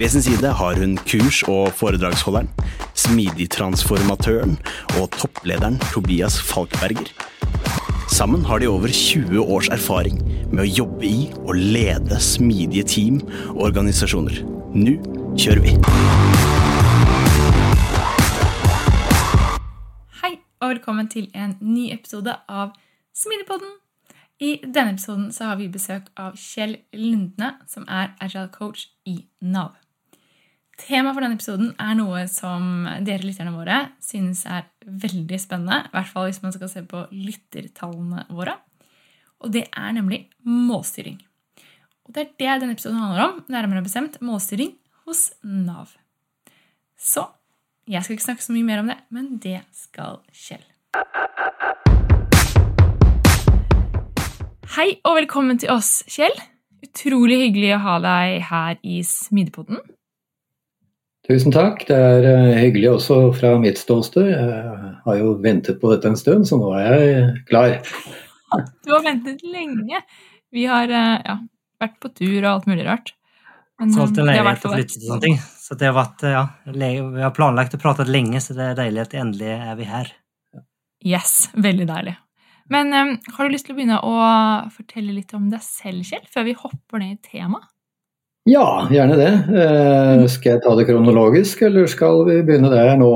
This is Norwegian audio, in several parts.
ved sin side har hun kurs- og foredragsholderen, smidigtransformatøren og topplederen Tobias Falkberger. Sammen har de over 20 års erfaring med å jobbe i og lede smidige team og organisasjoner. Nå kjører vi! Hei, og velkommen til en ny episode av Smidigpodden. I denne episoden har vi besøk av Kjell Lundne, som er agile coach i Nav. Temaet for denne episoden er noe som dere lytterne våre synes er veldig spennende. I hvert fall hvis man skal se på lyttertallene våre. Og det er nemlig målstyring. Og det er det denne episoden handler om. Nærmere bestemt målstyring hos Nav. Så jeg skal ikke snakke så mye mer om det, men det skal Kjell. Hei og velkommen til oss, Kjell. Utrolig hyggelig å ha deg her i Smidigpodden. Tusen takk. Det er eh, hyggelig også fra mitt ståsted. Jeg har jo ventet på dette en stund, så nå er jeg klar. Du har ventet lenge. Vi har eh, ja, vært på tur og alt mulig rart. Men, Solgt en leilighet og flyttet og sånne ting. Så det har vært, ja, vi har planlagt og pratet lenge, så det er deilig at endelig er vi her. Yes, veldig deilig. Men um, har du lyst til å begynne å fortelle litt om deg selv, Kjell, før vi hopper ned i temaet? Ja, gjerne det. Eh, skal jeg ta det kronologisk, eller skal vi begynne der nå?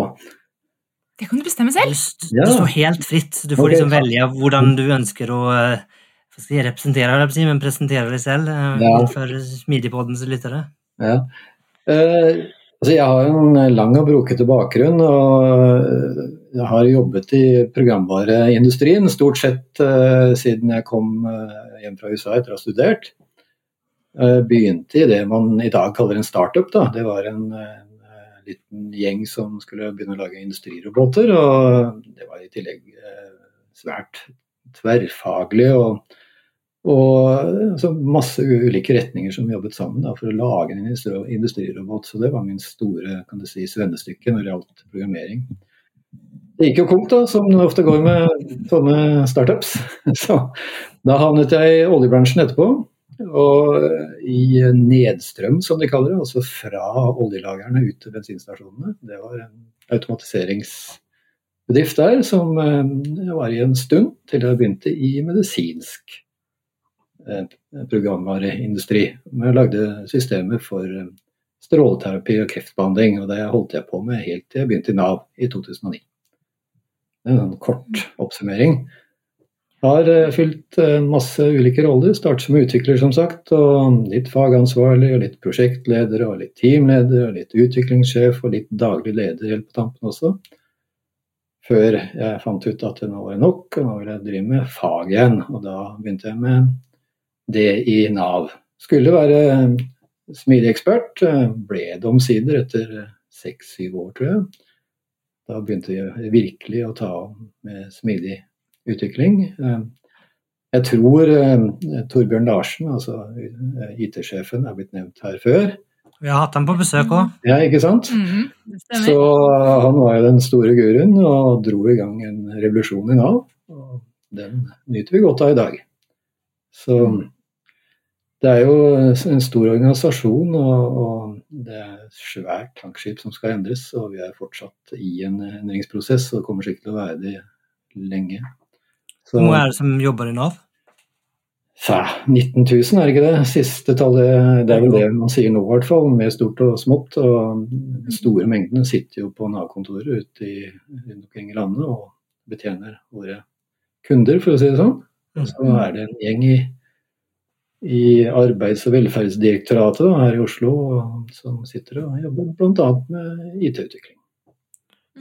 Det kan du bestemme selv. Du, du står helt fritt. Du får okay. liksom velge hvordan du ønsker å eh, si, representere deg, men presentere deg selv eh, ja. for Smidigpoddens lyttere. Ja. Eh, altså jeg har en lang og brokete bakgrunn. og Jeg har jobbet i programvareindustrien stort sett eh, siden jeg kom hjem fra USA etter å ha studert. Eh, begynte i det man i dag kaller en startup. Da. Det var en, en, eh, liten gjeng som skulle begynne å lage industriroboter. Og det var i tillegg eh, svært tverrfaglig og, og altså masse ulike retninger som jobbet sammen da, for å lage en industrirobot. Så det var min store kan du si, svennestykke når det gjaldt programmering. Det gikk jo konk, da, som det ofte går med sånne startups. Så da havnet jeg i oljebransjen etterpå. Og i nedstrøm, som de kaller det, altså fra oljelagrene ut til bensinstasjonene. Det var en automatiseringsbedrift der som eh, var i en stund, til jeg begynte i medisinsk eh, programvareindustri. Jeg lagde systemer for eh, stråleterapi og kreftbehandling, og det holdt jeg på med helt til jeg begynte i Nav i 2009. Det er en kort oppsummering. Har eh, fylt eh, masse ulike roller. Startet som utvikler, som sagt. og Litt fagansvarlig, og litt prosjektleder, og litt teamleder, og litt utviklingssjef og litt daglig leder helt på tampen også. Før jeg fant ut at det nå var nok, og nå vil jeg drive med fag igjen. Og da begynte jeg med det i Nav. Skulle være smidig ekspert, eh, ble det omsider etter seks-syv år, tror jeg. Da begynte jeg virkelig å ta om med smidig utvikling. Eh, jeg tror eh, Torbjørn Larsen, altså eh, IT-sjefen, er blitt nevnt her før. Vi har hatt ham på besøk òg. Ja, ikke sant. Mm, så han var jo den store guruen og dro i gang en revolusjon i Nav. Og den nyter vi godt av i dag. Så det er jo en stor organisasjon, og, og det er et svært tankskip som skal endres. Og vi er fortsatt i en endringsprosess, og kommer sikkert til å være det lenge. Hvor mange er det som jobber i Nav? Ja, 19 000, er det ikke det? Siste tallet, det er vel det man sier nå i hvert fall, med stort og smått. Og store mengdene sitter jo på Nav-kontoret ute i rundt omkring i landet og betjener våre kunder, for å si det sånn. Og så er det en gjeng i, i Arbeids- og velferdsdirektoratet da, her i Oslo som sitter og jobber bl.a. med IT-utvikling.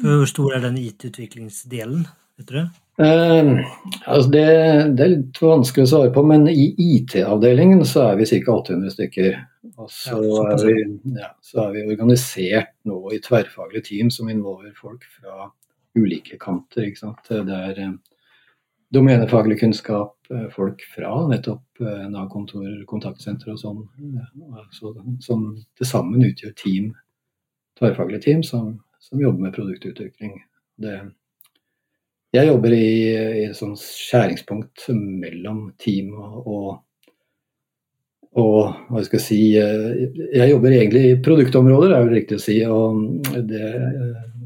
Hvor stor er den IT-utviklingsdelen, vet du det? Eh, altså det, det, er litt vanskelig å svare på, men i IT-avdelingen så er vi ca. 800 stykker. Og så, ja, er vi, ja, så, er vi, organisert nå i tverrfaglige team som involverer folk fra ulike kanter. Det er eh, domenefaglig kunnskap, folk fra nettopp eh, Nav-kontor, kontaktsenter og sånn, altså, som til sammen utgjør team, tverrfaglige team som, som jobber med produktutvikling. Det, jeg jobber i, i et sånt skjæringspunkt mellom team og, og, hva skal jeg si eh, Jeg jobber egentlig i produktområder, er det riktig å si. og det,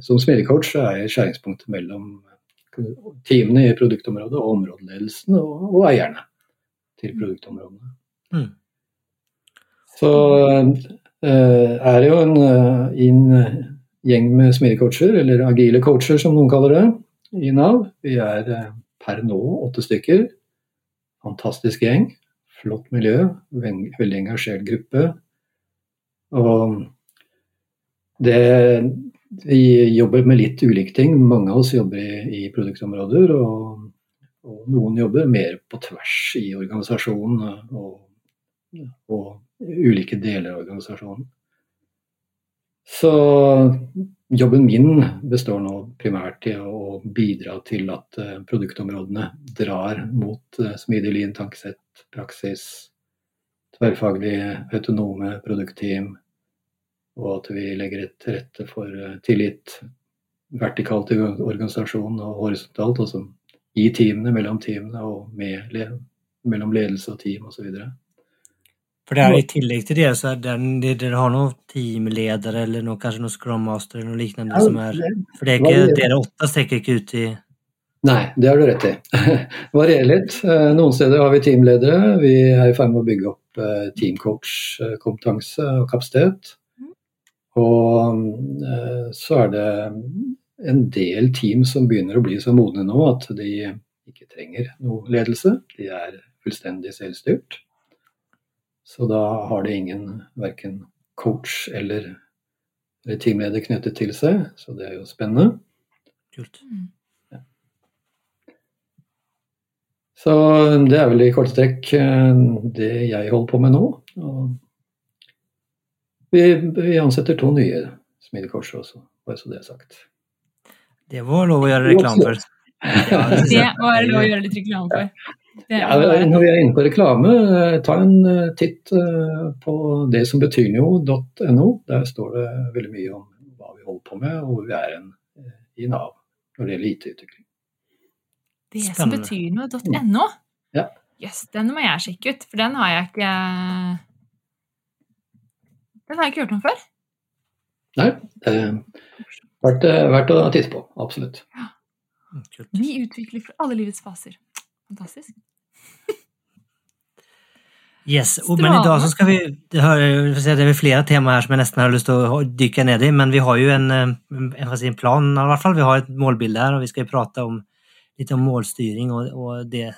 Som smilecoach er jeg skjæringspunktet mellom teamene i produktområdet og områdeledelsen og, og eierne til produktområdene. Mm. Så uh, er det jo en, en gjeng med smilecoacher, eller agile coacher som noen kaller det i Nav. Vi er eh, per nå åtte stykker. Fantastisk gjeng. Flott miljø. Veldig engasjert gruppe. Og det Vi jobber med litt ulike ting. Mange av oss jobber i, i produktområder. Og, og, noen jobber mer på tvers i organisasjonen og, og ulike deler av organisasjonen. Så Jobben min består nå primært i å bidra til at eh, produktområdene drar mot eh, smidig lean tankesett, praksis, tverrfaglige autonome produktteam, og at vi legger til rette for eh, tillit vertikalt i organisasjonen og horisontalt, altså i teamene, mellom teamene og med, mellom ledelse og team osv. For det er i tillegg til det, så er det, dere har noen teamledere eller noe, kanskje noen scrum master eller noe lignende ja, som er For det er ikke, dere åtte strekker ikke ut i Nei, det har du rett i. Varierer litt. Eh, noen steder har vi teamledere. Vi er i ferd med å bygge opp eh, teamcoach-kompetanse og kapasitet. Og eh, så er det en del team som begynner å bli så modne nå at de ikke trenger noe ledelse. De er fullstendig selvstyrt. Så da har det ingen verken coach eller, eller teamleder knyttet til seg, så det er jo spennende. Kult. Mm. Ja. Så det er vel i korte trekk eh, det jeg holder på med nå. Og vi, vi ansetter to nye smidigkors også, bare så det er sagt. Det var lov å gjøre reklame for. Ja, det var lov å gjøre litt reklame for. Ja, når vi er inne på reklame, eh, ta en eh, titt eh, på det som betyr noe.no. Der står det veldig mye om hva vi holder på med, og hvor vi er en, i Nav når det gjelder IT-utvikling. Det som betyr noe.no? Ja. Yes, den må jeg sjekke ut, for den har jeg ikke Den har jeg ikke hørt om før. Nei. Er verdt, verdt å titte på. Absolutt. Ja. Vi utvikler for alle livets faser. Fantastisk. Yes, og, men i dag så skal vi Det er flere tema her som jeg nesten har lyst til å dykke ned i, men vi har jo en, en, en plan, i hvert fall. Vi har et målbilde her, og vi skal jo prate om litt om målstyring og, og det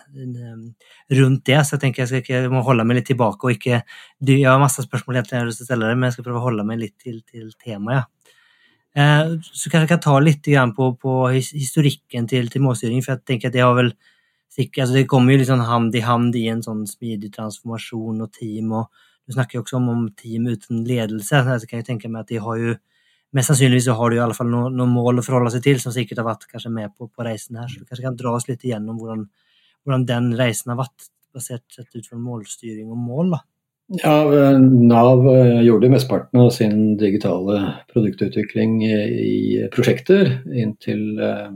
rundt det. Så jeg tenker jeg, skal ikke, jeg må holde meg litt tilbake og ikke Jeg har masse spørsmål jeg har lyst til å stille deg, men jeg skal prøve å holde meg litt til, til temaet. Eh, så kanskje jeg kan ta litt på, på historikken til, til målstyring, for jeg tenker at det har vel altså det kommer jo litt sånn hand i hand i en sånn smidig transformasjon og team. og Du snakker jo også om, om team uten ledelse. så kan jeg tenke meg at de har jo Mest sannsynligvis så har du i alle fall noen, noen mål å forholde seg til, som sikkert har vært kanskje med på, på reisen her. Så du kanskje kan dra oss litt igjennom hvordan, hvordan den reisen har vært, basert sett ut fra målstyring og mål. da. Ja, Nav eh, gjorde mesteparten av sin digitale produktutvikling i prosjekter inntil eh,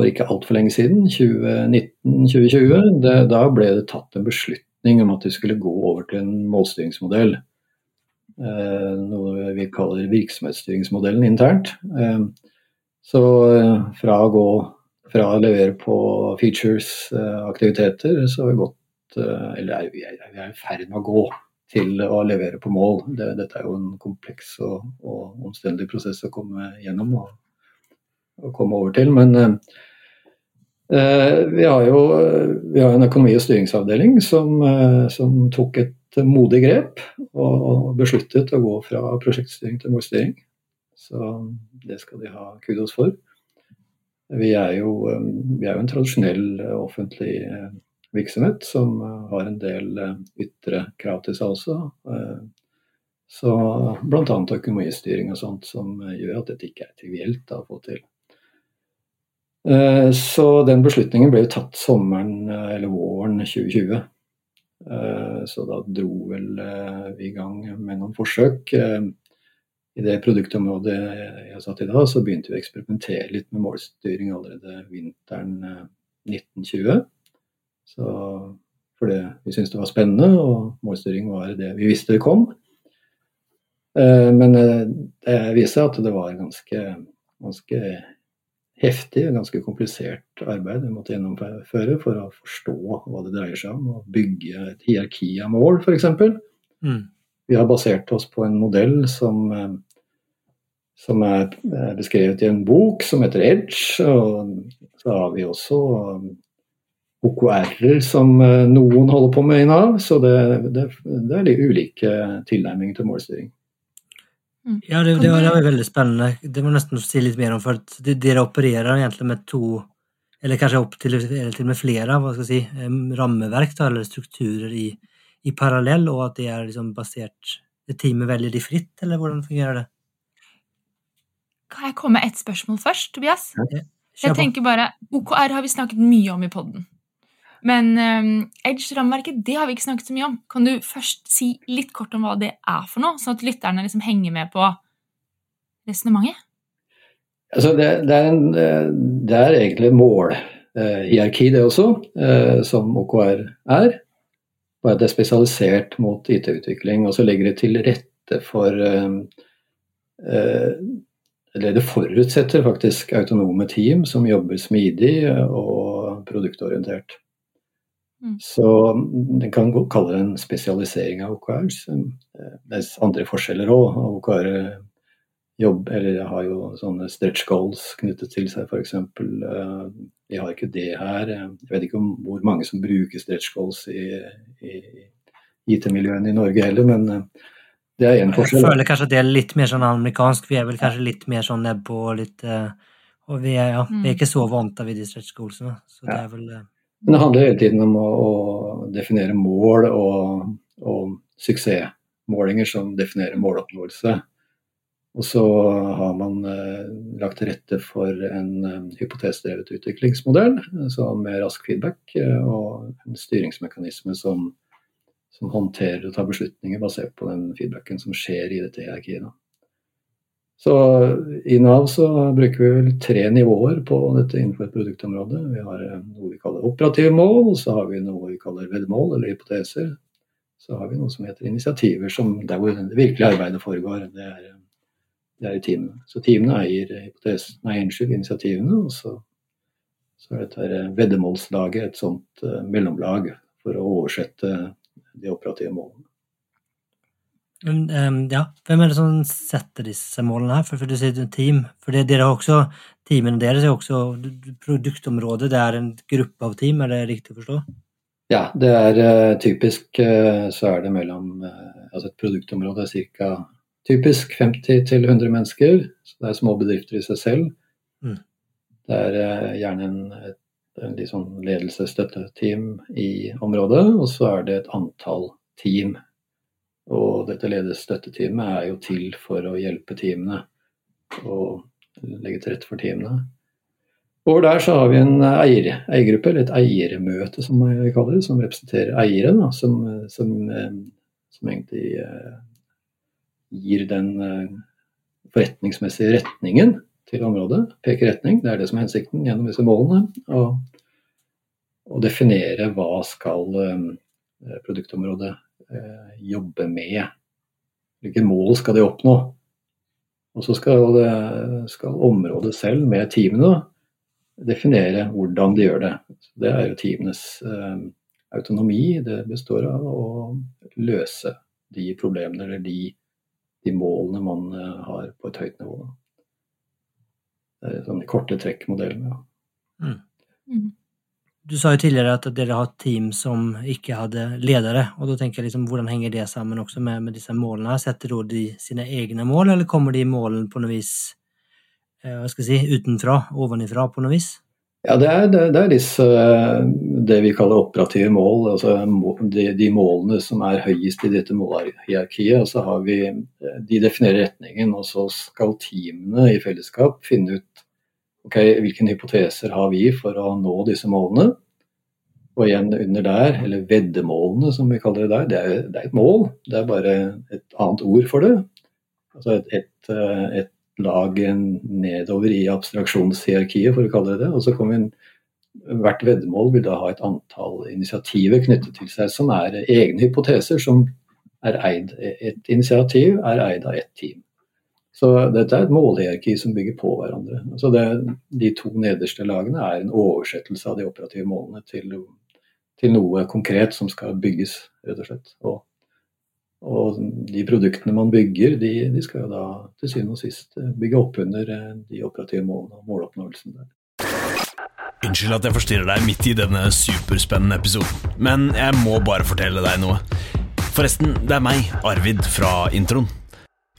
for ikke altfor lenge siden, 2019-2020, da ble det tatt en beslutning om at vi skulle gå over til en målstyringsmodell. Eh, noe vi kaller virksomhetsstyringsmodellen internt. Eh, så eh, fra å gå fra å levere på features, aktiviteter, så har vi gått Eller vi er i ferd med å gå til å levere på mål. Dette er jo en kompleks og, og omstendig prosess å komme gjennom og, og komme over til. Men Vi har jo vi har en økonomi- og styringsavdeling som, som tok et modig grep og besluttet å gå fra prosjektstyring til målstyring. Så det skal de ha kudos for. Vi er jo, vi er jo en tradisjonell offentlig virksomhet som har en del ytre krav til seg også. Så bl.a. økonomistyring og sånt som gjør at dette ikke er trivielt å få til. Eh, så den beslutningen ble jo tatt sommeren eller våren 2020. Eh, så da dro vel eh, vi i gang med noen forsøk. I det produktområdet jeg satt i da, så begynte vi å eksperimentere litt med målstyring allerede vinteren 1920. Så fordi vi syntes det var spennende, og målstyring var det vi visste det kom. Eh, men det det viser at det var ganske, ganske heftig og ganske komplisert arbeid vi måtte gjennomføre for å forstå hva det dreier seg om. og bygge et hierarki av mål, f.eks. Mm. Vi har basert oss på en modell som, eh, som er beskrevet i en bok som heter Edge. Og så har vi også OKR-er som noen holder på med i Nav. Så det, det, det er litt ulike tilnærminger til målstyring. Mm. Ja, det, det, var, det, var, veldig spennende. Det må nesten si litt mer om, for dere opererer egentlig med to, eller kanskje opp til, til med flere hva skal jeg si, rammeverk da, eller strukturer i, i parallell, og at det er liksom basert det Teamet velger de fritt, eller hvordan fungerer det? Kan jeg komme med ett spørsmål først, Tobias? Okay. Jeg tenker bare, OKR har vi snakket mye om i poden. Men um, Edge-rammeverket det har vi ikke snakket så mye om. Kan du først si litt kort om hva det er for noe, sånn at lytterne liksom henger med på resonnementet? Altså det, det, er det, er egentlig målhierarki, eh, det også, eh, som OKR er. Bare at det er spesialisert mot IT-utvikling, og så legger det til rette for eh, eh, Eller det forutsetter faktisk autonome team som jobber smidig og produktorientert. Mm. Så den kan kalle det en spesialisering av OKR. Eh, det er andre forskjeller òg. OKR eh, jobb, eller har jo sånne stretch goals knyttet til seg, f.eks. Eh, vi har ikke det her. Jeg vet ikke om hvor mange som bruker stretch goals i, i IT-miljøene i Norge heller, men det er én forskjell. Jeg føler kanskje at det er litt mer sånn amerikansk. Vi er vel kanskje litt mer sånn nedpå litt Og vi er, ja, vi er mm. ikke så vant til de stretch goalsene. Så det er vel men det handler hele tiden om å, å definere mål og, og, suksessmålinger som definerer måloppnåelse. Og så har man eh, lagt til rette for en eh, hypotesdrevet utviklingsmodell så med rask feedback eh, og en styringsmekanisme som, som, håndterer og tar beslutninger basert på den feedbacken som skjer i dette hierarkiet. Så I Nav så bruker vi vel tre nivåer på dette innenfor et produktområde. Vi har eh, noe vi kaller operative mål, så har vi noe vi kaller veddemål eller hypoteser. Så har vi noe som heter initiativer, som der hvor det virkelige arbeidet foregår. Det er, det er i teamene. Så teamene eier hypotesen, nei, unnskyld, initiativene. Og så, så er dette eh, veddemålslaget et sånt mellomlag for å oversette de operative målene. Um, ja, hvem er det som setter disse målene her? For, for du sier team. For det, dere har også, Teamene deres er også produktområdet, det er en gruppe av team, er det riktig å forstå? Ja, det er uh, typisk uh, så er det mellom uh, Altså et produktområde er ca. typisk 50 til 100 mennesker. Så det er små bedrifter i seg selv. Mm. Det er gjerne en, et, en sånn ledelsesstøtteteam i området, og så er det et antall team og dette lederstøtteteamet er jo til for å hjelpe teamene og legge til rette for teamene. Over der så har vi en eier, eiergruppe, eller et eiermøte som vi kaller det, som representerer eiere. Da, som, som, som, egentlig eh, gir den eh, forretningsmessige retningen til området. Peker retning, det er det som er hensikten gjennom disse målene. Og, og definere hva skal eh, produktområdet Eh, jobbe med. Hvilke mål skal de oppnå? Og så skal, skal området selv, med teamene, definere hvordan de gjør det. det er jo teamenes eh, autonomi. Det består av å løse de problemene eller de, de målene man eh, har på et høyt nivå. Det er sånn korte trekk-modellen. Ja. Mm. Du sa jo tidligere at dere har team som ikke hadde ledere, og da tenker jeg liksom, hvordan henger det sammen også med, med disse målene? Setter de sine egne mål, eller kommer de målene på noe vis hva skal jeg si, utenfra, ovenifra på noe vis? Ja, det er, det, er disse, det vi kaller operative mål, altså de, de, målene som er høyest i dette målhierarkiet. Og så har vi, De definerer retningen, og så skal teamene i fellesskap finne ut ok, hvilke hypoteser har vi for å nå disse målene. Og igjen under der, eller veddemålene som vi kaller det der, det er, det er et mål. Det er bare et annet ord for det. Altså et, et, et lag nedover i abstraksjonshierarkiet, for å kalle det det. Og så kommer en, Hvert veddemål vil da ha et antall initiativer knyttet til seg som er egne hypoteser som er eid. Et initiativ er eid av ett team. Så dette er et målhierarki som bygger på hverandre. Så det, De to nederste lagene er en oversettelse av de operative målene til, til noe konkret som skal bygges, rett og slett. Og og de produktene man bygger, de, de skal jo da til syvende og sist eh, bygge opp under eh, de operative målene og måloppnåelsen der. Unnskyld at jeg forstyrrer deg midt i denne superspennende episoden, men jeg må bare fortelle deg noe. Forresten, det er meg, Arvid, fra introen.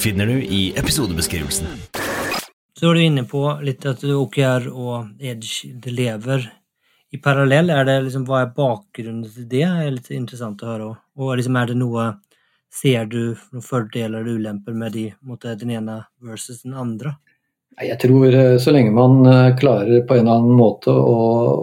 finner du i episodebeskrivelsen. Så er du inne på litt at OKR og Edge lever i parallell. Er det liksom, hva er bakgrunnen til det? Det er litt interessant å høre. Og liksom, er det noe Ser du noen fordeler og ulemper med de, måte, den ene versus den andre? Jeg tror eh, så lenge man eh, klarer på en eller annen måte å,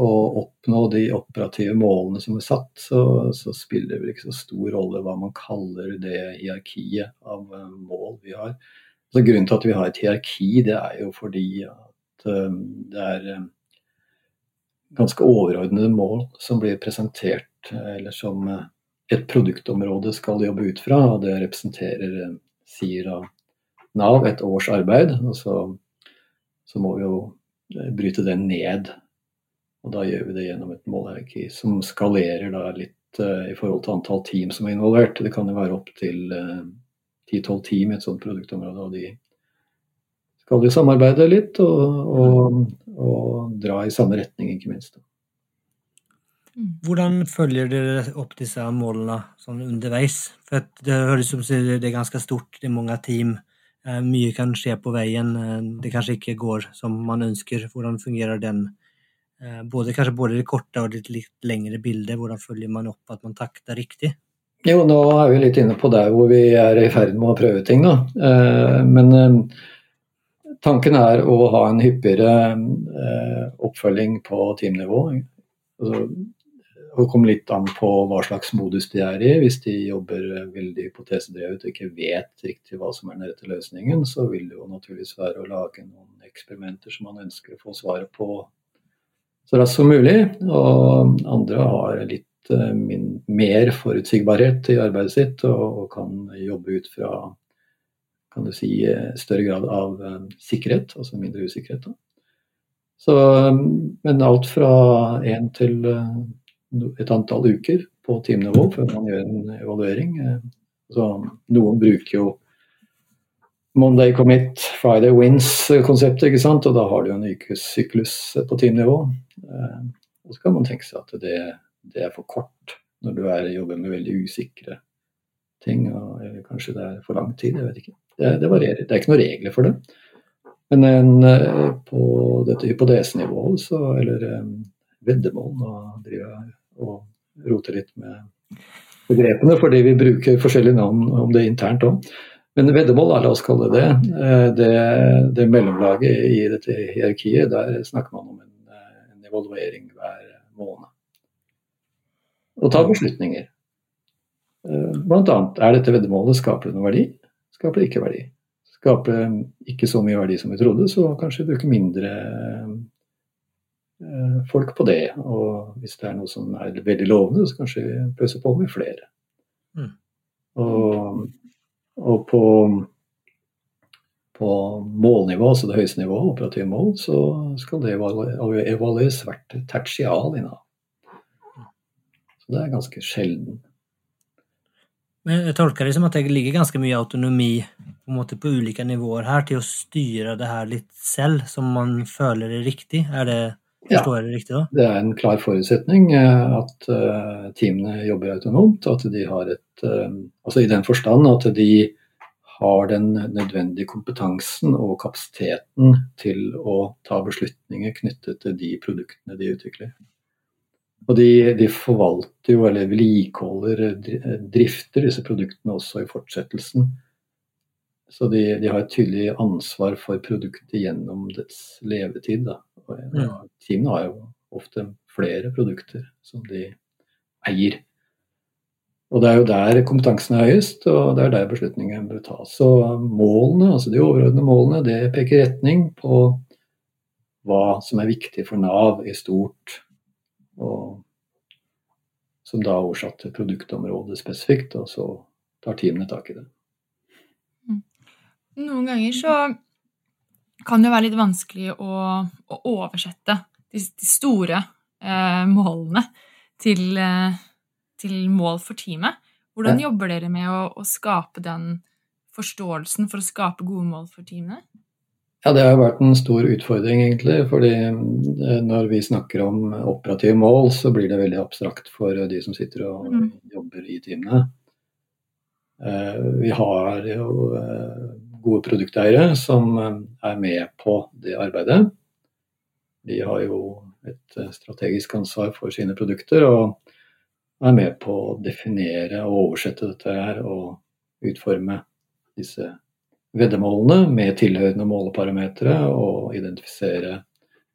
å oppnå de operative målene som er satt, så, så, spiller det vel ikke så stor rolle hva man kaller det hierarkiet av eh, mål vi har. Så grunnen til at vi har et hierarki, det er jo fordi at det er ganske overordnede mål som blir presentert, eller som et produktområde skal jobbe ut fra, og det representerer, sier av Nav, et års arbeid. og så, må vi jo eh, bryte det ned. Og da gjør vi det gjennom et målhierarki som skalerer da litt uh, i forhold til antall team som er involvert. Det kan jo være opptil uh, 10-12 team i et sånt produktområde, og de skal jo samarbeide litt og, og, og dra i samme retning, ikke minst. Mm. Hvordan følger dere opp disse målene sånn underveis? For Det høres ut som det er ganske stort, det er mange team. Eh, mye kan skje på veien. Eh, det kanskje ikke går som man ønsker. Hvordan fungerer den? Eh, både, kanskje både det korte og det litt lengre bildet. Hvordan følger man opp at man takter riktig? Jo, nå er vi litt inne på der hvor vi er i ferd med å prøve ting, da. Men tanken er å ha en hyppigere oppfølging på teamnivå. Altså, det kommer litt an på hva slags modus de er i. Hvis de jobber veldig hypotesedrevet og ikke vet riktig hva som er den rette løsningen, så vil det jo naturligvis være å lage noen eksperimenter som man ønsker å få svaret på så raskt som mulig. Og andre har litt uh, min, mer forutsigbarhet i arbeidet sitt og, og, kan jobbe ut fra kan du si, større grad av sikkerhet, altså mindre usikkerhet. Da. Så, men alt fra én til et antall uker på teamnivå før man gjør en evaluering. Eh, så noen bruker jo Monday commit, Friday wins-konseptet, ikke sant? og da har du en ukessyklus på teamnivå. Eh, og så kan man tenke seg at det, det er for kort når du er, jobber med veldig usikre ting. Og, eller kanskje det er for lang tid, jeg vet ikke. Det, det varierer. Det er ikke noen regler for det. Men en, eh, på dette hypotesenivået, så, eller veddemål, nå driver jeg og rote litt med begrepene, fordi vi bruker forskjellige navn om det internt òg. Men veddemål, la oss kalle det eh, det. Det mellomlaget i dette hierarkiet, der snakker man om en, eh, en evaluering hver måned. Og ta beslutninger. Eh, blant annet, er dette veddemålet, skaper det noe verdi? Skaper det ikke verdi? Skaper det ikke så mye verdi som vi trodde, så kanskje bruke mindre folk på det. Og hvis det er noe som er veldig lovende, så kanskje vi pøser på med flere. Mm. Og, og på, på, målnivå, altså det høyeste nivået, operative mål, så skal det evalueres hvert tertial i Nav. Så det er ganske sjelden. Men jeg tolker det som at det ligger ganske mye autonomi på, måte, på ulike nivåer her til å styre det her litt selv, som man føler er riktig? Er det, forstår ja, jeg det riktig da? Det er en klar forutsetning eh, at uh, teamene jobber autonomt. At de har et uh, Altså i den forstand at de har den nødvendige kompetansen og kapasiteten til å ta beslutninger knyttet til de produktene de utvikler. Og de, de, forvalter jo, eller vedlikeholder, drifter disse produktene også i fortsettelsen. Så de, de, har et tydelig ansvar for produktet gjennom dets levetid. Da. Og, ja, teamene har jo ofte flere produkter som de eier. Og det er jo der kompetansen er høyest, og det er der beslutningen bør tas. Så målene, altså de overordnede målene, det peker retning på hva som er viktig for Nav i stort og som da er oversatt til produktområdet spesifikt, og så tar teamene tak i det. Noen ganger så kan det være litt vanskelig å, å oversette de, de store eh, målene til, eh, til, mål for teamet. Hvordan ja. jobber dere med å, å, skape den forståelsen for å skape gode mål for teamet? Ja, Det har vært en stor utfordring, egentlig. fordi eh, Når vi snakker om operative mål, så blir det veldig abstrakt for de som sitter og mm. jobber i teamene. Eh, vi har jo eh, gode produkteiere som er med på det arbeidet. De har jo et strategisk ansvar for sine produkter og er med på å definere og oversette dette her og utforme disse veddemålene med tilhørende måleparametere og identifisere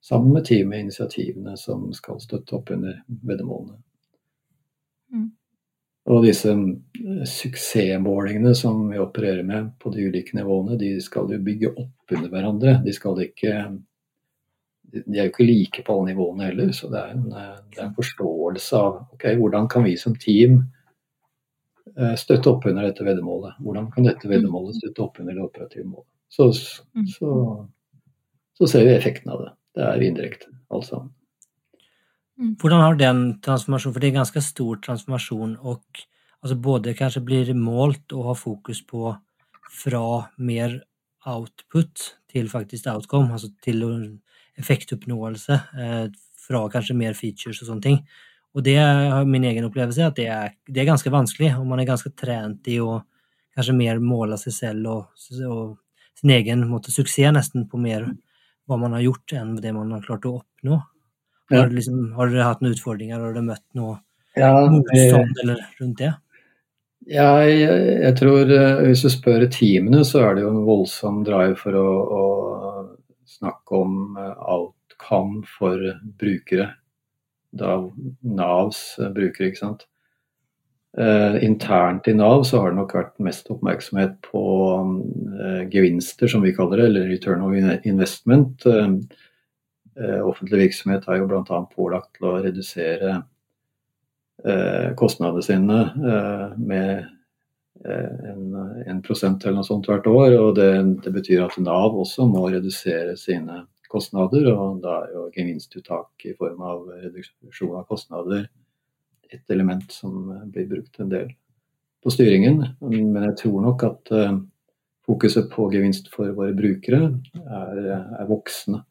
sammen med teamet initiativene som skal støtte opp under veddemålene. Og disse eh, suksessmålingene som vi opererer med på de ulike nivåene, de skal jo bygge opp under hverandre. De ikke De er jo ikke like på alle nivåene heller, så det er en, eh, det er en forståelse av ok, hvordan kan vi som team Eh, støtte opp under dette veddemålet. Hvordan kan dette veddemålet støtte opp under det operative målet? Så, mm. så, så ser vi effekten av det. Det er indirekte, alt sammen. Mm. Hvordan har den transformasjonen, for det er en ganske stor transformasjon, og altså både kanskje blir målt og har fokus på fra mer output til faktisk outcome, altså til effektoppnåelse, eh, fra kanskje mer features og sånne ting. Og det er min egen opplevelse, at det er, det er ganske vanskelig, og man er ganske trent i å kanskje mer måle seg selv og, og sin egen måte, suksess nesten på mer hva man har gjort, enn det man har klart å oppnå. Har, du liksom, har dere hatt noen utfordringer, har dere møtt noe ja, motstand eller rundt det? Ja, jeg, jeg, tror eh, hvis du spør teamene, så er det jo en voldsom drive for å, å snakke om alt outcome for brukere da Navs eh, brukere. ikke sant? Uh, internt i Nav så har det nok vært mest oppmerksomhet på uh, gevinster, som vi kaller det, eller return of investment. Uh, offentlig virksomhet har jo bl.a. pålagt til å redusere kostnadene sine med en, en, prosent eller noe sånt hvert år. og det, det betyr at Nav også må redusere sine kostnader, og da er jo gevinstuttak i form av reduksjon av kostnader et element som blir brukt en del på styringen. Men jeg tror nok at fokuset på gevinst for våre brukere er, er voksende.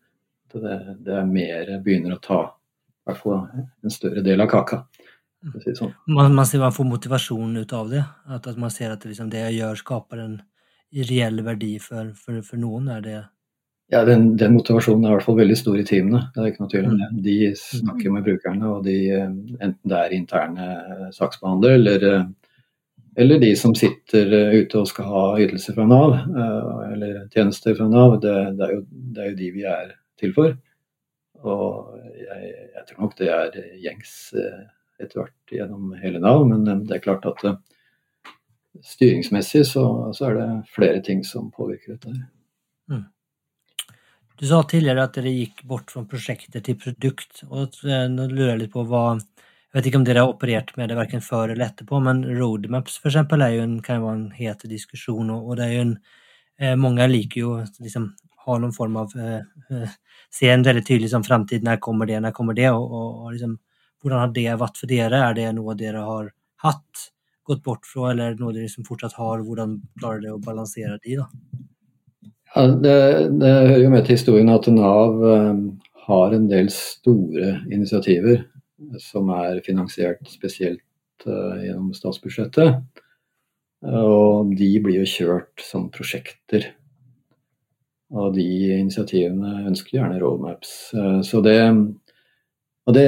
Det, det, er mer begynner å ta i hvert fall en større del av kaka. Si sånn. man, man, ser man får motivasjon ut av det? At, at man ser at det, liksom, det jeg gjør, skaper en reell verdi for, for, for noen? Er det ja, den, den, motivasjonen er i hvert fall veldig stor i teamene. det er ikke noe tvil om det. Mm. De snakker med brukerne, og de, eh, enten det er interne eh, saksbehandlere eller, eh, eller, de som sitter ute og skal ha ytelser fra Nav, eller tjenester fra Nav, det, det, er, jo, det er, jo, de vi er til for. Og jeg, jeg tror nok det er gjengs etter hvert gjennom hele Nav, men det er klart at styringsmessig så, så er det flere ting som påvirker dette. Mm. Du sa tidligere at dere gikk bort fra prosjekter til produkt. og Nå lurer jeg litt på hva Jeg vet ikke om dere har operert med det verken før eller etterpå, men roadmaps for eksempel er jo en, kan jo være en het diskusjon. Og, det er jo en eh, Mange liker jo liksom ha noen form av eh, Ser Se en veldig tydelig sånn framtid. Når kommer det? Når kommer det? Og, og, og liksom, hvordan har det vært for dere? Er det noe dere har hatt, gått bort fra, eller noe dere liksom fortsatt har? Hvordan klarer dere å balansere de, da? Ja, det, det, hører jo med til historien at Nav um, har en del store initiativer som er finansiert spesielt uh, gjennom statsbudsjettet. Og de blir jo kjørt som prosjekter og de initiativene ønsker gjerne roadmaps. Eh, så det Og det,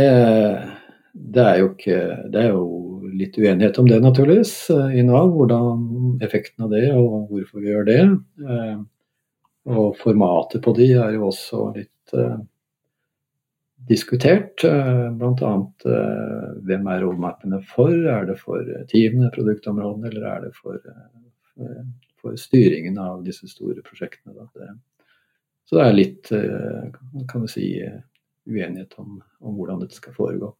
det, er jo ikke Det er jo litt uenighet om det, naturligvis, eh, i Nav. Hvordan effekten av det, og hvorfor vi gjør det. Eh, og formatet på de er jo også litt diskutert. Bl.a. hvem er roadmapene for? Er det for teamene, produktområdene, eller er det for, for styringen av disse store prosjektene? Det, så det er litt, eh, kan du si, uenighet om, om hvordan dette skal foregå.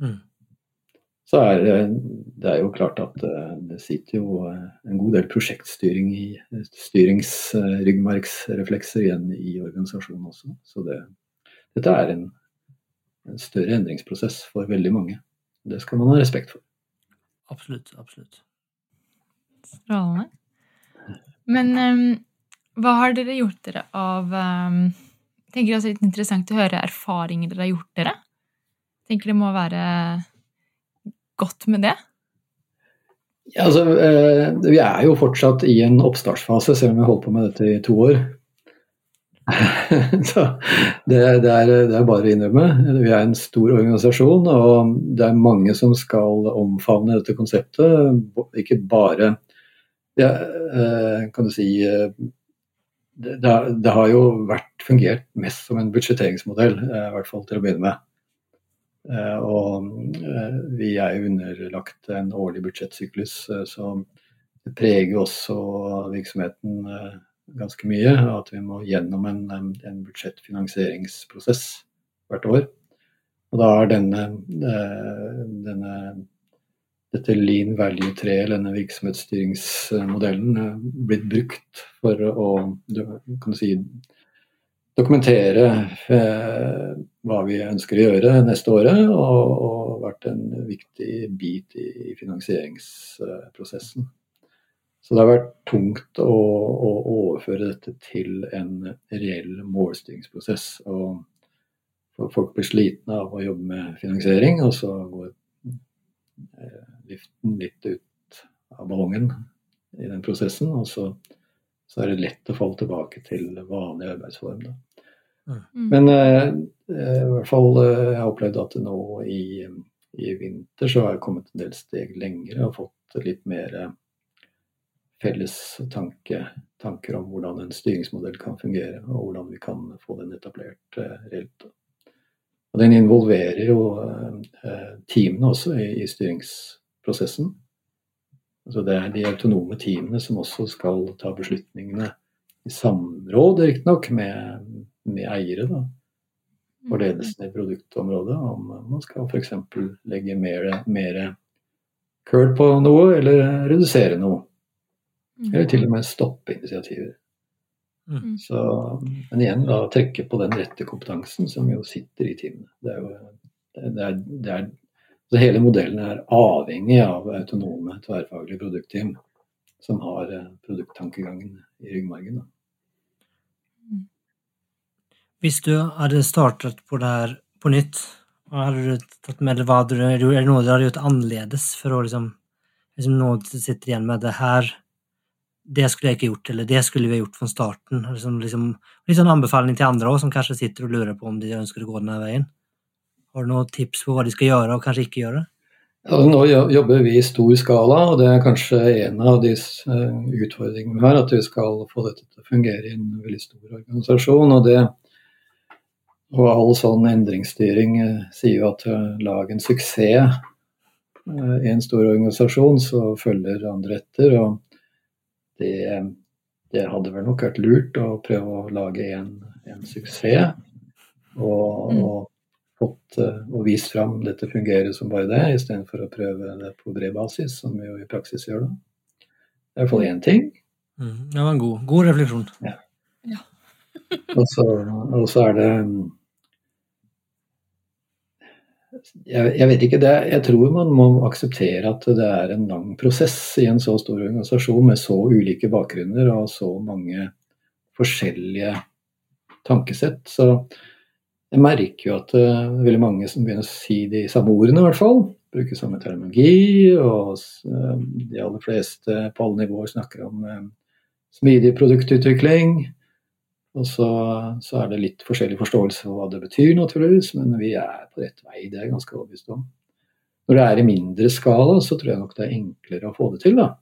Mm. Så er det er jo klart at eh, det sitter jo eh, en god del prosjektstyring i styringsryggmargsreflekser igjen i organisasjonen også. Så det, dette er en, en, større endringsprosess for veldig mange. Det skal man ha respekt for. Absolutt. Absolutt. Strålende. Men um, hva har dere gjort dere av um, tenker det er litt interessant å høre erfaringer dere har gjort dere. tenker det må være godt med det? Ja, altså, eh, vi er jo fortsatt i en oppstartsfase, selv om vi har holdt på med dette i to år. Så det, det, er, det, er, bare å innrømme. Vi er en stor organisasjon, og det er mange som skal omfavne dette konseptet. Ikke bare ja, eh, kan du si, eh, det, det, har jo vært fungert mest som en budsjetteringsmodell, eh, i hvert fall til å begynne med. Eh, og eh, vi er jo underlagt en årlig budsjettsyklus, som preger også virksomheten ganske mye. At vi må gjennom en, en budsjettfinansieringsprosess hvert år. Og da er denne, denne dette lean value-treet, denne virksomhetsstyringsmodellen, eh, blitt brukt for å si, dokumentere eh, hva vi ønsker å gjøre neste året, og, og vært en viktig bit i, finansieringsprosessen. Så det har vært tungt å, å, overføre dette til en reell målstyringsprosess. Og folk blir slitne av å jobbe med finansiering, og så går eh, luften litt ut av ballongen i den prosessen. Og så, så er det lett å falle tilbake til vanlig arbeidsform. Da. Mm. Men eh, eh, i hvert fall eh, jeg har opplevd at nå i, i, vinter så har jeg kommet en del steg lengre og fått litt mer eh, felles tanke, tanker om hvordan en styringsmodell kan fungere, og hvordan vi kan få den etablert eh, reelt. Og den involverer jo eh, teamene også i, i styrings prosessen. Altså det er de autonome teamene som også skal ta beslutningene i samråd, riktignok, med, med eiere. da, For mm. ledelsen i produktområdet. Om man skal f.eks. legge mer, mer curl på noe, eller redusere noe. Mm. Eller til og med stoppe initiativer. Mm. Så, men igjen, da trekke på den rette kompetansen som jo sitter i teamene. Det er jo det er, det er så hele modellen er avhengig av autonome, tverrfaglige produktteam som har eh, produkttankegangen i ryggmargen. Hvis du hadde startet på det her på nytt, hva hadde du tatt med hva du, er det noe du hadde gjort annerledes for å liksom, liksom nå sitter igjen med det her det skulle jeg ikke gjort, eller det skulle vi ha gjort fra starten. Liksom, liksom, litt sånn anbefaling til andre også, som kanskje sitter og lurer på om de ønsker å gå denne veien. Har du noen tips på hva de skal gjøre og kanskje ikke gjøre? Ja, nå jobber vi i stor skala, og det er kanskje en av de eh, utfordringene vi har. At vi skal få dette til å fungere i en veldig stor organisasjon. Og, det, og all sånn endringsstyring eh, sier jo at lag en suksess i en stor organisasjon, så følger andre etter. Og det, det hadde vel nok vært lurt å prøve å lage en, en suksess. Og, mm. og fått og vist fram dette fungerer som bare det, istedenfor å prøve det på bred basis, som vi jo i praksis gjør da. Det er i hvert fall én ting. Mm, det var en god, god refleksjon. Ja. ja. og, så, og, så, er det jeg, jeg, vet ikke, det, jeg tror man må akseptere at det er en lang prosess i en så stor organisasjon med så ulike bakgrunner og så mange forskjellige tankesett. Så jeg merker jo at det er veldig mange som begynner å si de samme ordene, i hvert fall. Bruker samme terminologi. Og eh, de aller fleste på alle nivåer snakker om eh, smidig produktutvikling. Og så, så, er det litt forskjellig forståelse av hva det betyr, naturligvis, men vi er på rett vei. Det er jeg ganske overbevist om. Når det er i mindre skala, så tror jeg nok det er enklere å få det til. da.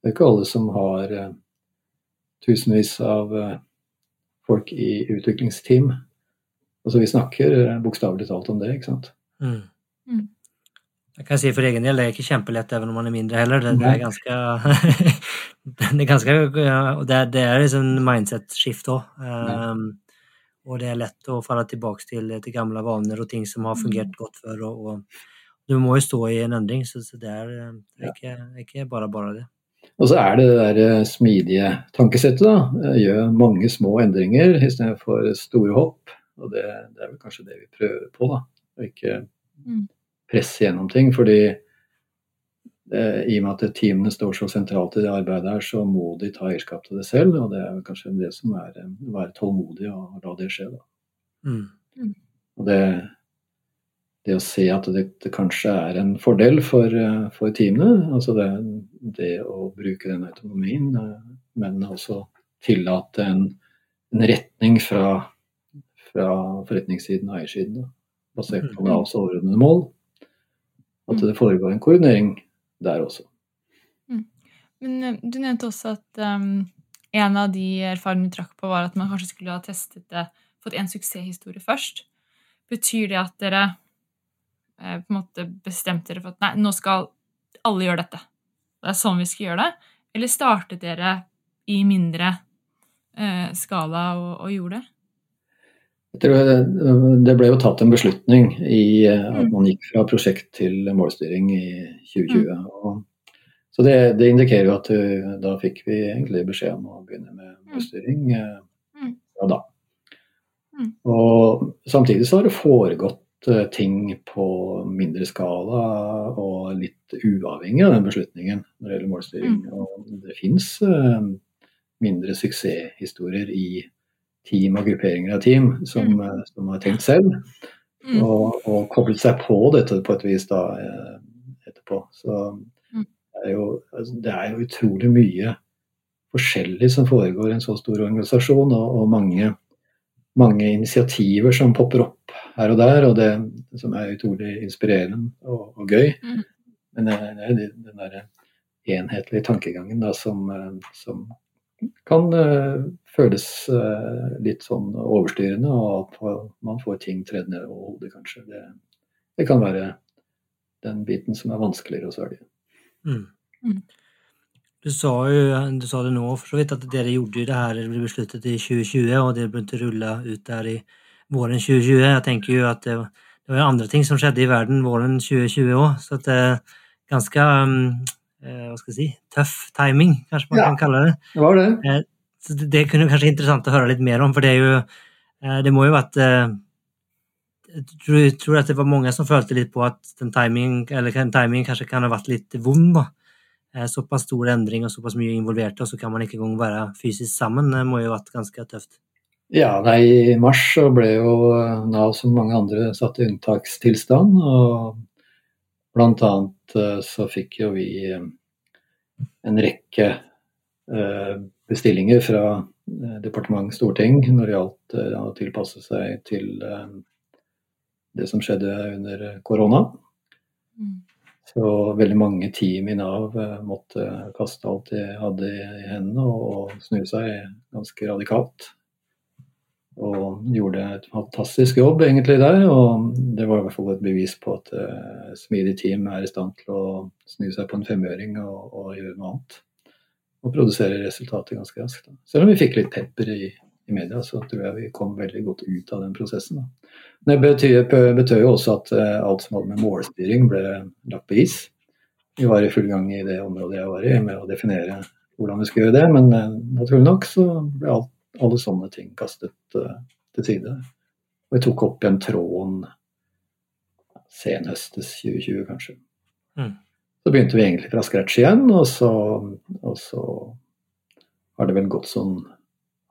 Det er ikke alle som har tusenvis av folk i utviklingsteam. Altså Vi snakker uh, bokstavelig talt om det, ikke sant. Mm. Mm. Jeg kan si for egen del, det er ikke kjempelett even om man er mindre heller. Det, det er ganske det er ganske det, er, det er liksom mindset-skift òg. Um, og det er lett å falle tilbake til, til, gamle vaner og ting som har fungert mm. godt før. Og, og, du må jo stå i en endring, så, så det, er, det er ikke, ikke, bare bare det. Og så er det det der eh, smidige tankesettet, da. Gjør mange små endringer istedenfor store hopp. Og det, det, er vel kanskje det vi prøver på, da. Å ikke mm presse gjennom ting. fordi eh, i og med at teamene står så sentralt i det arbeidet her, så må de ta eierskap til det selv. Og det er kanskje det som er å eh, være tålmodig og la det skje. Da. Mm. mm. Og det, det, å se at det, det, kanskje er en fordel for, eh, for teamene, altså det, det, å bruke den autonomien, eh, men også tillate en, en retning fra, fra forretningssiden og eiersiden, basert på. Navs overordnede mål. At mm. det foregår en koordinering der også. Mm. Men eh, du nevnte også at um, en av de erfaringene du trakk på, var at man kanskje skulle ha testet det, fått en suksesshistorie først. Betyr det at dere eh, på en måte bestemte dere for at nei, nå skal alle gjøre dette? Det er sånn vi skal gjøre det? Eller startet dere i mindre eh, skala og, og gjorde det? Det ble jo tatt en beslutning i eh, at mm. man gikk fra prosjekt til målstyring i 2020. Mm. Og, så det, det, indikerer jo at eh, da fikk vi egentlig beskjed om å begynne med mm. målstyring eh, ja, da. Og samtidig så har det foregått ting på mindre skala og litt uavhengig av den beslutningen når det gjelder målstyring. Og det fins mindre suksesshistorier i team og grupperinger av team som, mm. Eh, som har tenkt selv. Mm. Og, og, koblet seg på dette på et vis da eh, etterpå. Så mm. det, er jo, altså, det er jo utrolig mye forskjellig som foregår i en så stor organisasjon, og, og mange, mange, initiativer som popper opp her og der, og det som er utrolig inspirerende og, og gøy. Mm. Men det er den der enhetlige tankegangen da, som, eh, som kan uh, føles uh, litt sånn overstyrende, og at man får ting tredd ned over hodet, kanskje. Det, det, kan være den biten som er vanskeligere å svelge. Mm. Mm. Du sa jo du sa det nå for så vidt at dere gjorde det her det ble besluttet i 2020, og det begynte å rulle ut der i våren 2020. Jeg tenker jo at det, det var andre ting som skjedde i verden våren 2020 òg, så at det er ganske um, Eh, hva skal jeg si, tøff timing, kanskje man ja, kan kalle det. Det var det. Eh, så det kunne kanskje interessant å høre litt mer om, for det er jo eh, Det må jo vært Jeg tror, tror at det var mange som følte litt på at den timing, eller timingen kanskje kan ha vært litt vond. da. Såpass stor endring og såpass mye involverte, og så kan man ikke engang være fysisk sammen. Det må jo ha vært ganske tøft. Ja, nei, I mars så ble jo Nav som mange andre satt i unntakstilstand. og Blant annet eh, så fikk jo vi eh, en rekke eh, bestillinger fra departement storting når det gjaldt å tilpasse seg til det som skjedde under korona. Mm. Så veldig mange team i Nav måtte kaste alt de hadde i hendene og snu seg ganske radikalt og gjorde et fantastisk jobb egentlig der. Og det var i hvert fall et bevis på at uh, smidig team er i stand til å snu seg på en femøring og, og gjøre noe annet. Og produsere resultater ganske raskt. Da. Selv om vi fikk litt pepper i, i media, så tror jeg vi kom veldig godt ut av den prosessen. Da. Det betød, jo også at uh, alt som hadde med målstyring ble lagt på is. Vi var i full gang i det området jeg var i, med å definere hvordan vi skulle gjøre det. Men uh, naturlig nok så ble alt, alle sånne ting kastet uh, til side. Og vi tok opp igjen tråden senhøstes 2020, kanskje. Mm. Så begynte vi egentlig fra scratch igjen, og så, og så har det vel gått sånn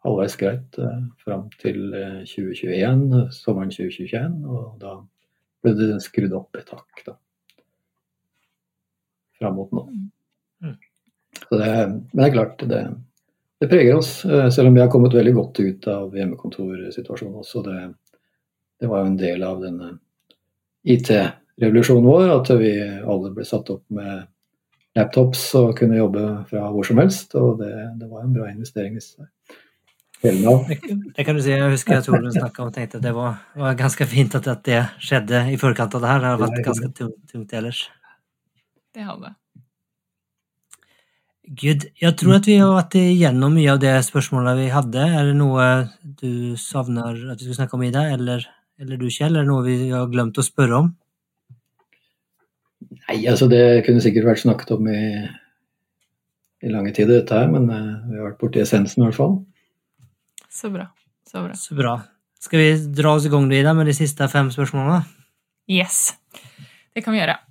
halvveis greit eh, fram til 2021, eh, sommeren 2021. Og da ble det skrudd opp et hakk, da. Fram mot nå. Mm. mm. Det, men det er klart, det, det, preger oss. Eh, selv om vi har kommet veldig godt ut av hjemmekontorsituasjonen også. Det, det var jo en del av denne IT-revolusjonen vår, at vi alle ble satt opp med laptops og kunne jobbe fra hvor som helst. Og det, det var en bra investering. i seg. Det kan du si. Jeg husker jeg tror du snakka og tenkte at det var, var ganske fint at, at, det skjedde i forkant av det her. Det har vært ganske tungt, tungt ellers. Det har det. Gud, jeg tror at vi har vært igjennom mye av det spørsmålet vi hadde. Er det noe du savner at vi skal snakke om, Ida, eller, eller du, Kjell? Er det noe vi har glemt å spørre om? Nei, altså det kunne sikkert vært snakket om i, i lange tider, dette her, men uh, vi har vært borti essensen i hvert fall. Så bra. Så bra. Så bra. Skal vi dra oss i gang Ida, med de siste fem spørsmålene? Yes, det kan vi gjøre.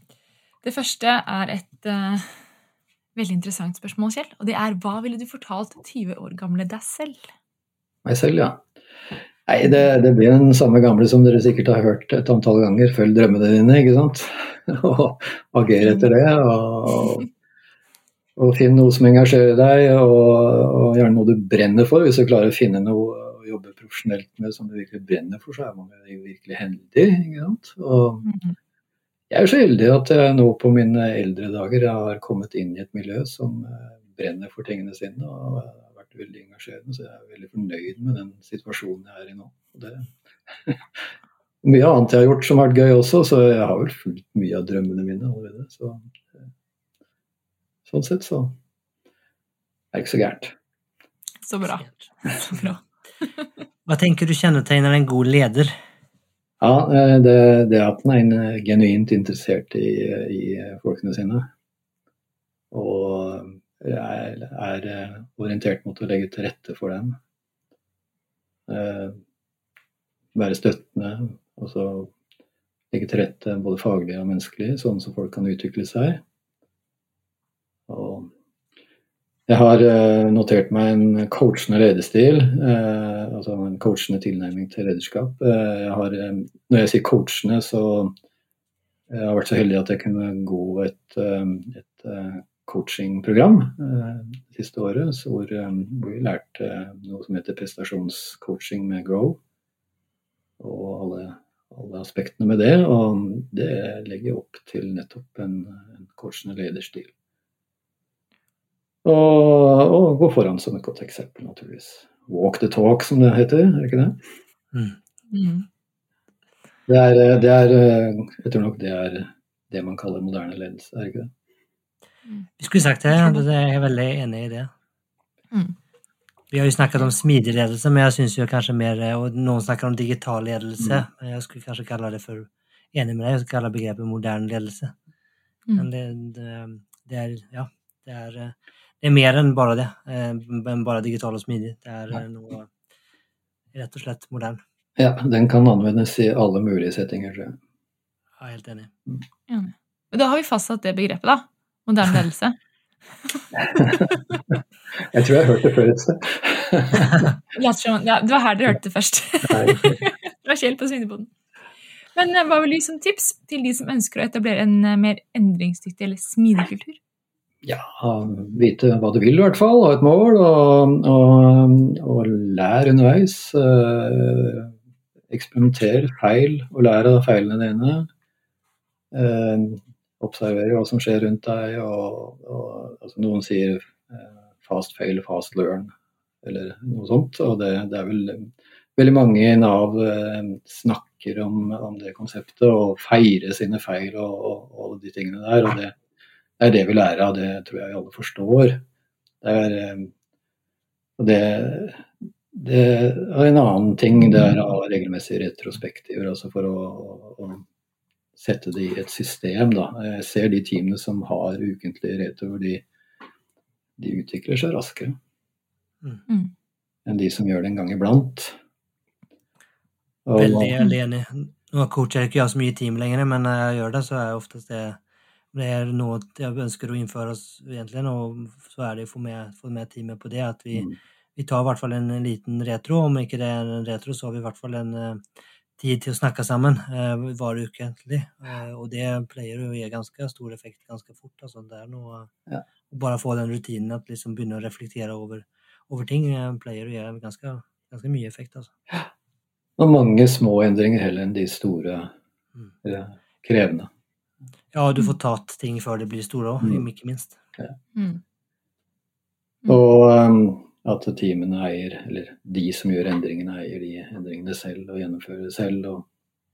Det første er et uh, veldig interessant spørsmål, Kjell. Og det er hva ville du fortalt 20 år gamle deg selv? Meg selv, ja. Nei, det, det, blir den samme gamle som dere sikkert har hørt et antall ganger. Følg drømmene dine, ikke sant. og agere etter det. Og, og finn noe som engasjerer deg, og, og, gjerne noe du brenner for. Hvis du klarer å finne noe å jobbe profesjonelt med som du virkelig brenner for, så er man virkelig heldig. ikke sant? Og mm-hmm. Jeg er så heldig at jeg nå på mine eldre dager har kommet inn i et miljø som eh, brenner for tingene sine. og har vært veldig engasjerende, Så jeg er veldig fornøyd med den situasjonen jeg er i nå. Det mye annet jeg har gjort som har vært gøy også, så jeg har vel fulgt mye av drømmene mine allerede. Så Sånn sett så er det ikke så gærent. Så bra. Så bra. Hva tenker du kjennetegner en god leder? Ja, eh, det, det at den er eh, genuint interessert i, i folkene sine. Og er, er, eh, orientert mot å legge til rette for dem. Være støttende. Altså legge til rette både faglig og menneskelig, sånn som folk kan utvikle seg. Og jeg har eh, notert meg en coachende lederstil, eh, altså en coachende tilnærming til lederskap. Eh, jeg har, når jeg sier coachende, så jeg har vært så heldig at jeg kunne gå et, et coachingprogram det siste året, hvor, vi lærte noe som heter prestasjonscoaching med Grow. Og alle, alle aspektene med det. Og det legger opp til nettopp en, en coachende lederstil. Og, og, gå foran som et godt eksempel, naturligvis. Walk the talk, som det heter, er det ikke det? Mm. Mm. Det, er, det er, Jeg tror nok det er det man kaller moderne ledelse, er det ikke det? Mm. Vi skulle sagt det, jeg er veldig enig i det. Mm. Vi har jo snakket om smidig ledelse, men jeg syns kanskje mer Og noen snakker om digital ledelse. Mm. Jeg skulle kanskje kalle det for Enig med deg, jeg skulle kalle begrepet moderne ledelse. Mm. Men det, det, det, er Ja, det er det er mer enn bare det. Eh, enn bare digital og smidig. Det er ja. noe rett og slett moderne. Ja, den kan anvendes i alle mulige settinger, tror jeg. Ja, helt enig. Mm. Da har vi fastsatt det begrepet, da. Moderne ledelse. jeg tror jeg har hørt det før et sted. ja, det var her dere hørte det først. det var Kjell på Svineboden. Men eh, hva vil du gi som tips til de som ønsker å etablere en eh, mer endringsdyktig eller smidig kultur? Ja, vite hva du vil i hvert fall, ha et mål, og, og, og lære underveis. Eh, eksperimenter, feil, og lære av feilene dine. Eh, observere hva som skjer rundt deg. Og, og altså noen sier eh, fast fail, fast learn, eller noe sånt. Og det, det er vel veldig mange i Nav eh, snakker om, om, det konseptet, og feirer sine feil og, og de tingene der. og det det er det vi lærer av, det tror jeg alle forstår. Det er, eh, og det, Det er en annen ting det er av regelmessige retrospektiver, altså for å, å, sette det i et system. Da. Jeg ser de teamene som har ukentlige retroer, de, de utvikler seg raskere mm. enn de som gjør det en gang iblant. Og, veldig, veldig enig. Nå coacher jeg ikke jeg så mye team lenger, men når jeg gjør det, så er jeg oftest det det er noe jeg ønsker å innføre egentlig, og så er det å få med, få med teamet på det. At vi, mm. vi tar i hvert fall en, liten retro. Om ikke det er en retro, så har vi i hvert fall en uh, tid til å snakke sammen uh, hver uke. egentlig. Uh, og det pleier å gi ganske stor effekt ganske fort. Altså, det er noe, ja. Bare få den rutinen at liksom begynne å reflektere over, over ting, pleier å gi ganske, ganske mye effekt. altså. Og mange små endringer heller enn de store, mm. krevende. Ja, du får tatt ting før det blir store òg, mm. ikke minst. Ja. Mm. Mm. Og um, at teamene eier, eller de som gjør endringene, eier de endringene selv og gjennomfører det selv og,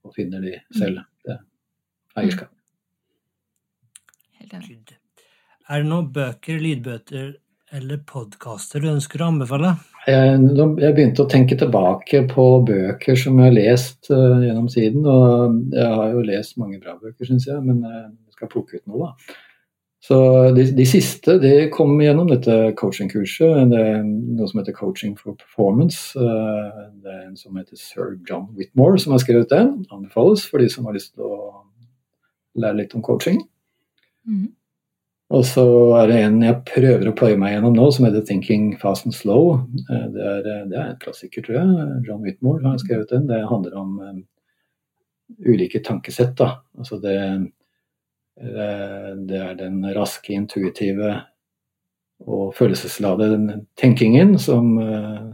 og finner de mm. selv. Det er eierskap. Helt enig. Er det noen bøker, lydbøter eller podkaster du ønsker å anbefale? Jeg, jeg, begynte å tenke tilbake på bøker som jeg har lest uh, gjennom siden. Og jeg har jo lest mange bra bøker, syns jeg, men jeg skal plukke ut noe, da. Så de, de siste de kom gjennom dette coachingkurset. Det er noe som heter Coaching for Performance. Uh, det er en som heter sir John Whitmore som har skrevet den. Anbefales for de som har lyst til å lære litt om coaching. Mm. Og så er det en jeg prøver å pløye meg gjennom nå, som heter 'Thinking Fast and Slow'. Eh, det er, eh, det er en klassiker, tror jeg. John Whitmore har skrevet den. Det handler om um, ulike tankesett. Da. Altså det, det, er den raske, intuitive og følelsesladede tenkingen som,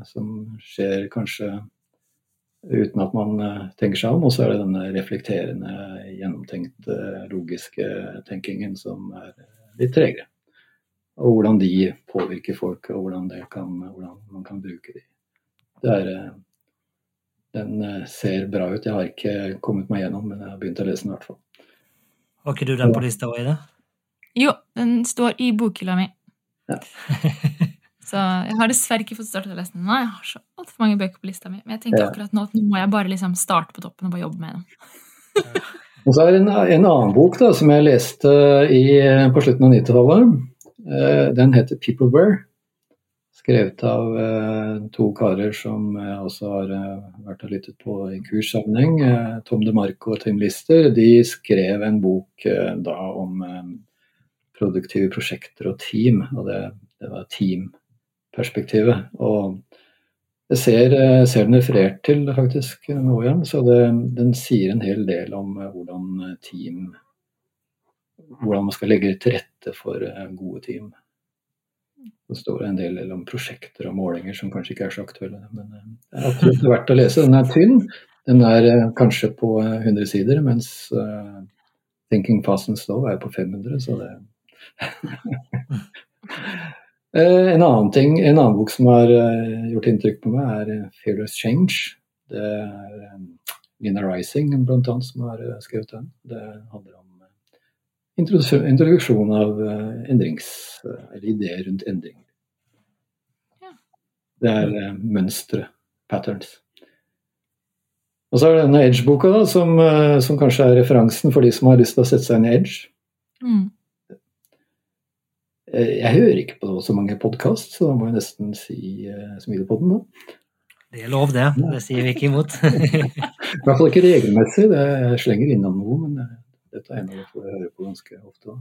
som, skjer kanskje uten at man tenker seg om. Og så er det denne reflekterende, gjennomtenkte, logiske tenkingen som er litt tregere. Og hvordan de påvirker folk, og hvordan, kan, hvordan man kan bruke de. Det er, eh, den eh, ser bra ut. Jeg har ikke kommet meg gjennom, men jeg har begynt å lese den i hvert fall. Har ikke du den på lista òg, Ida? Jo, den står i bokhylla mi. Ja. så jeg har dessverre ikke fått startet å lese den nå. Jeg har så altfor mange bøker på lista mi. Men jeg tenker ja. akkurat nå at nå må jeg bare liksom starte på toppen og bare jobbe med dem. Og så er det en, en, annen bok da, som jeg leste i, på slutten av 90-tallet. Eh, den heter 'Peopleware'. Skrevet av eh, to karer som jeg også har eh, vært og lyttet på i kurssammenheng. Eh, Tom DeMarco og Tim Lister. De skrev en bok eh, da om eh, produktive prosjekter og team. Og det, det var teamperspektivet. Og jeg ser, eh, ser, den referert til faktisk nå igjen, så det, den sier en hel del om eh, hvordan eh, team Hvordan man skal legge til rette for gode team. Det står en del om prosjekter og målinger som kanskje ikke er så aktuelle. Men det er absolutt verdt å lese. Den er tynn. Den er kanskje på 100 sider, mens uh, 'Thinking Fast and Slow' er på 500, så det en annen ting, en annen bok som har eh, gjort inntrykk på meg, er eh, 'Fearless Change'. Det er Nina Rising blant annet som har skrevet den. Det handler om introduksjon av endrings, eller ideer rundt endringer. Ja. Det er mønstre, patterns. Og så er det denne Edge-boka, som, som, kanskje er referansen for de som har lyst til å sette seg inn i Edge. Mm. Eh, jeg hører ikke på så mange podkast, så da må jeg nesten si Smilepodden, Smidepodden, da. Det er lov, det. Det sier vi ikke imot. I hvert fall ikke regelmessig. Jeg slenger innom noe, men uh, dette er en av de få jeg høre på ganske ofte. Da.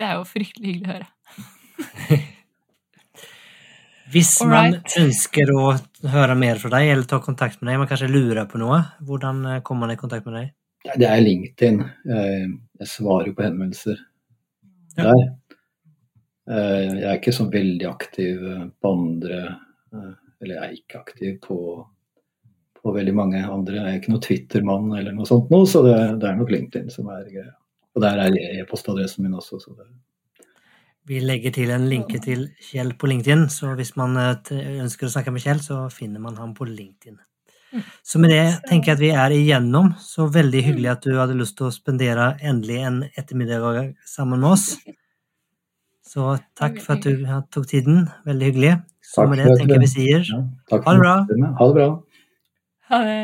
Det er jo fryktelig hyggelig å høre. Hvis man ønsker å høre mer fra deg eller ta kontakt med deg, man kanskje lurer på noe, hvordan kommer man i kontakt med deg? Det er LinkedIn. Jeg, jeg svarer på henvendelser ja. der. Eh, jeg er ikke så veldig aktiv eh, på andre eh, Eller jeg er ikke aktiv på, på veldig mange andre. Jeg er ikke noe Twitter-mann eller noe sånt nå, så det, det, er nok LinkedIn som er greia. Og der er e-postadressen min også. så det vi legger til en linke til Kjell på LinkedIn, så hvis man ønsker å snakke med Kjell, så finner man ham på LinkedIn. Mm. Så med det tenker jeg at vi er igjennom. Så veldig hyggelig at du hadde lyst til å spendere endelig en ettermiddag sammen med oss. Så takk for at du tok tiden. Veldig hyggelig. Så med det tenker vi sier Ja, ha det bra. Ha det bra. Ha det.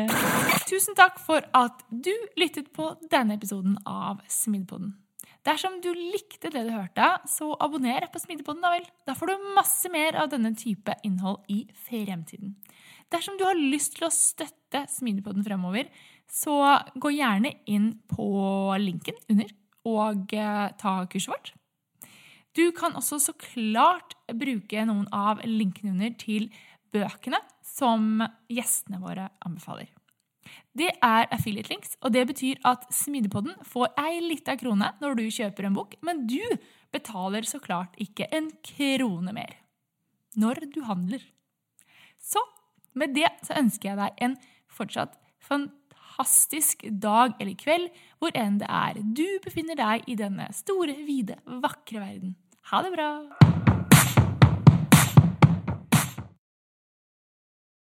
Tusen takk for at du lyttet på denne episoden av Smidepodden. Dersom du likte det du hørte, så abonner på Smidepodden, da vel. Da får du masse mer av denne type innhold i fremtiden. Dersom du har lyst til å støtte Smidepodden fremover, så gå gjerne inn på linken under og eh, ta kurset vårt. Du kan også så klart bruke noen av linkene under til bøkene som gjestene våre anbefaler. Det er affiliate links, og det betyr at Smidepodden får ei lita krone når du kjøper en bok, men du betaler så klart ikke en krone mer når du handler. Så med det så ønsker jeg deg en fortsatt fantastisk dag eller kveld, hvor enn det er du befinner deg i denne store, vide, vakre verden. Ha det bra!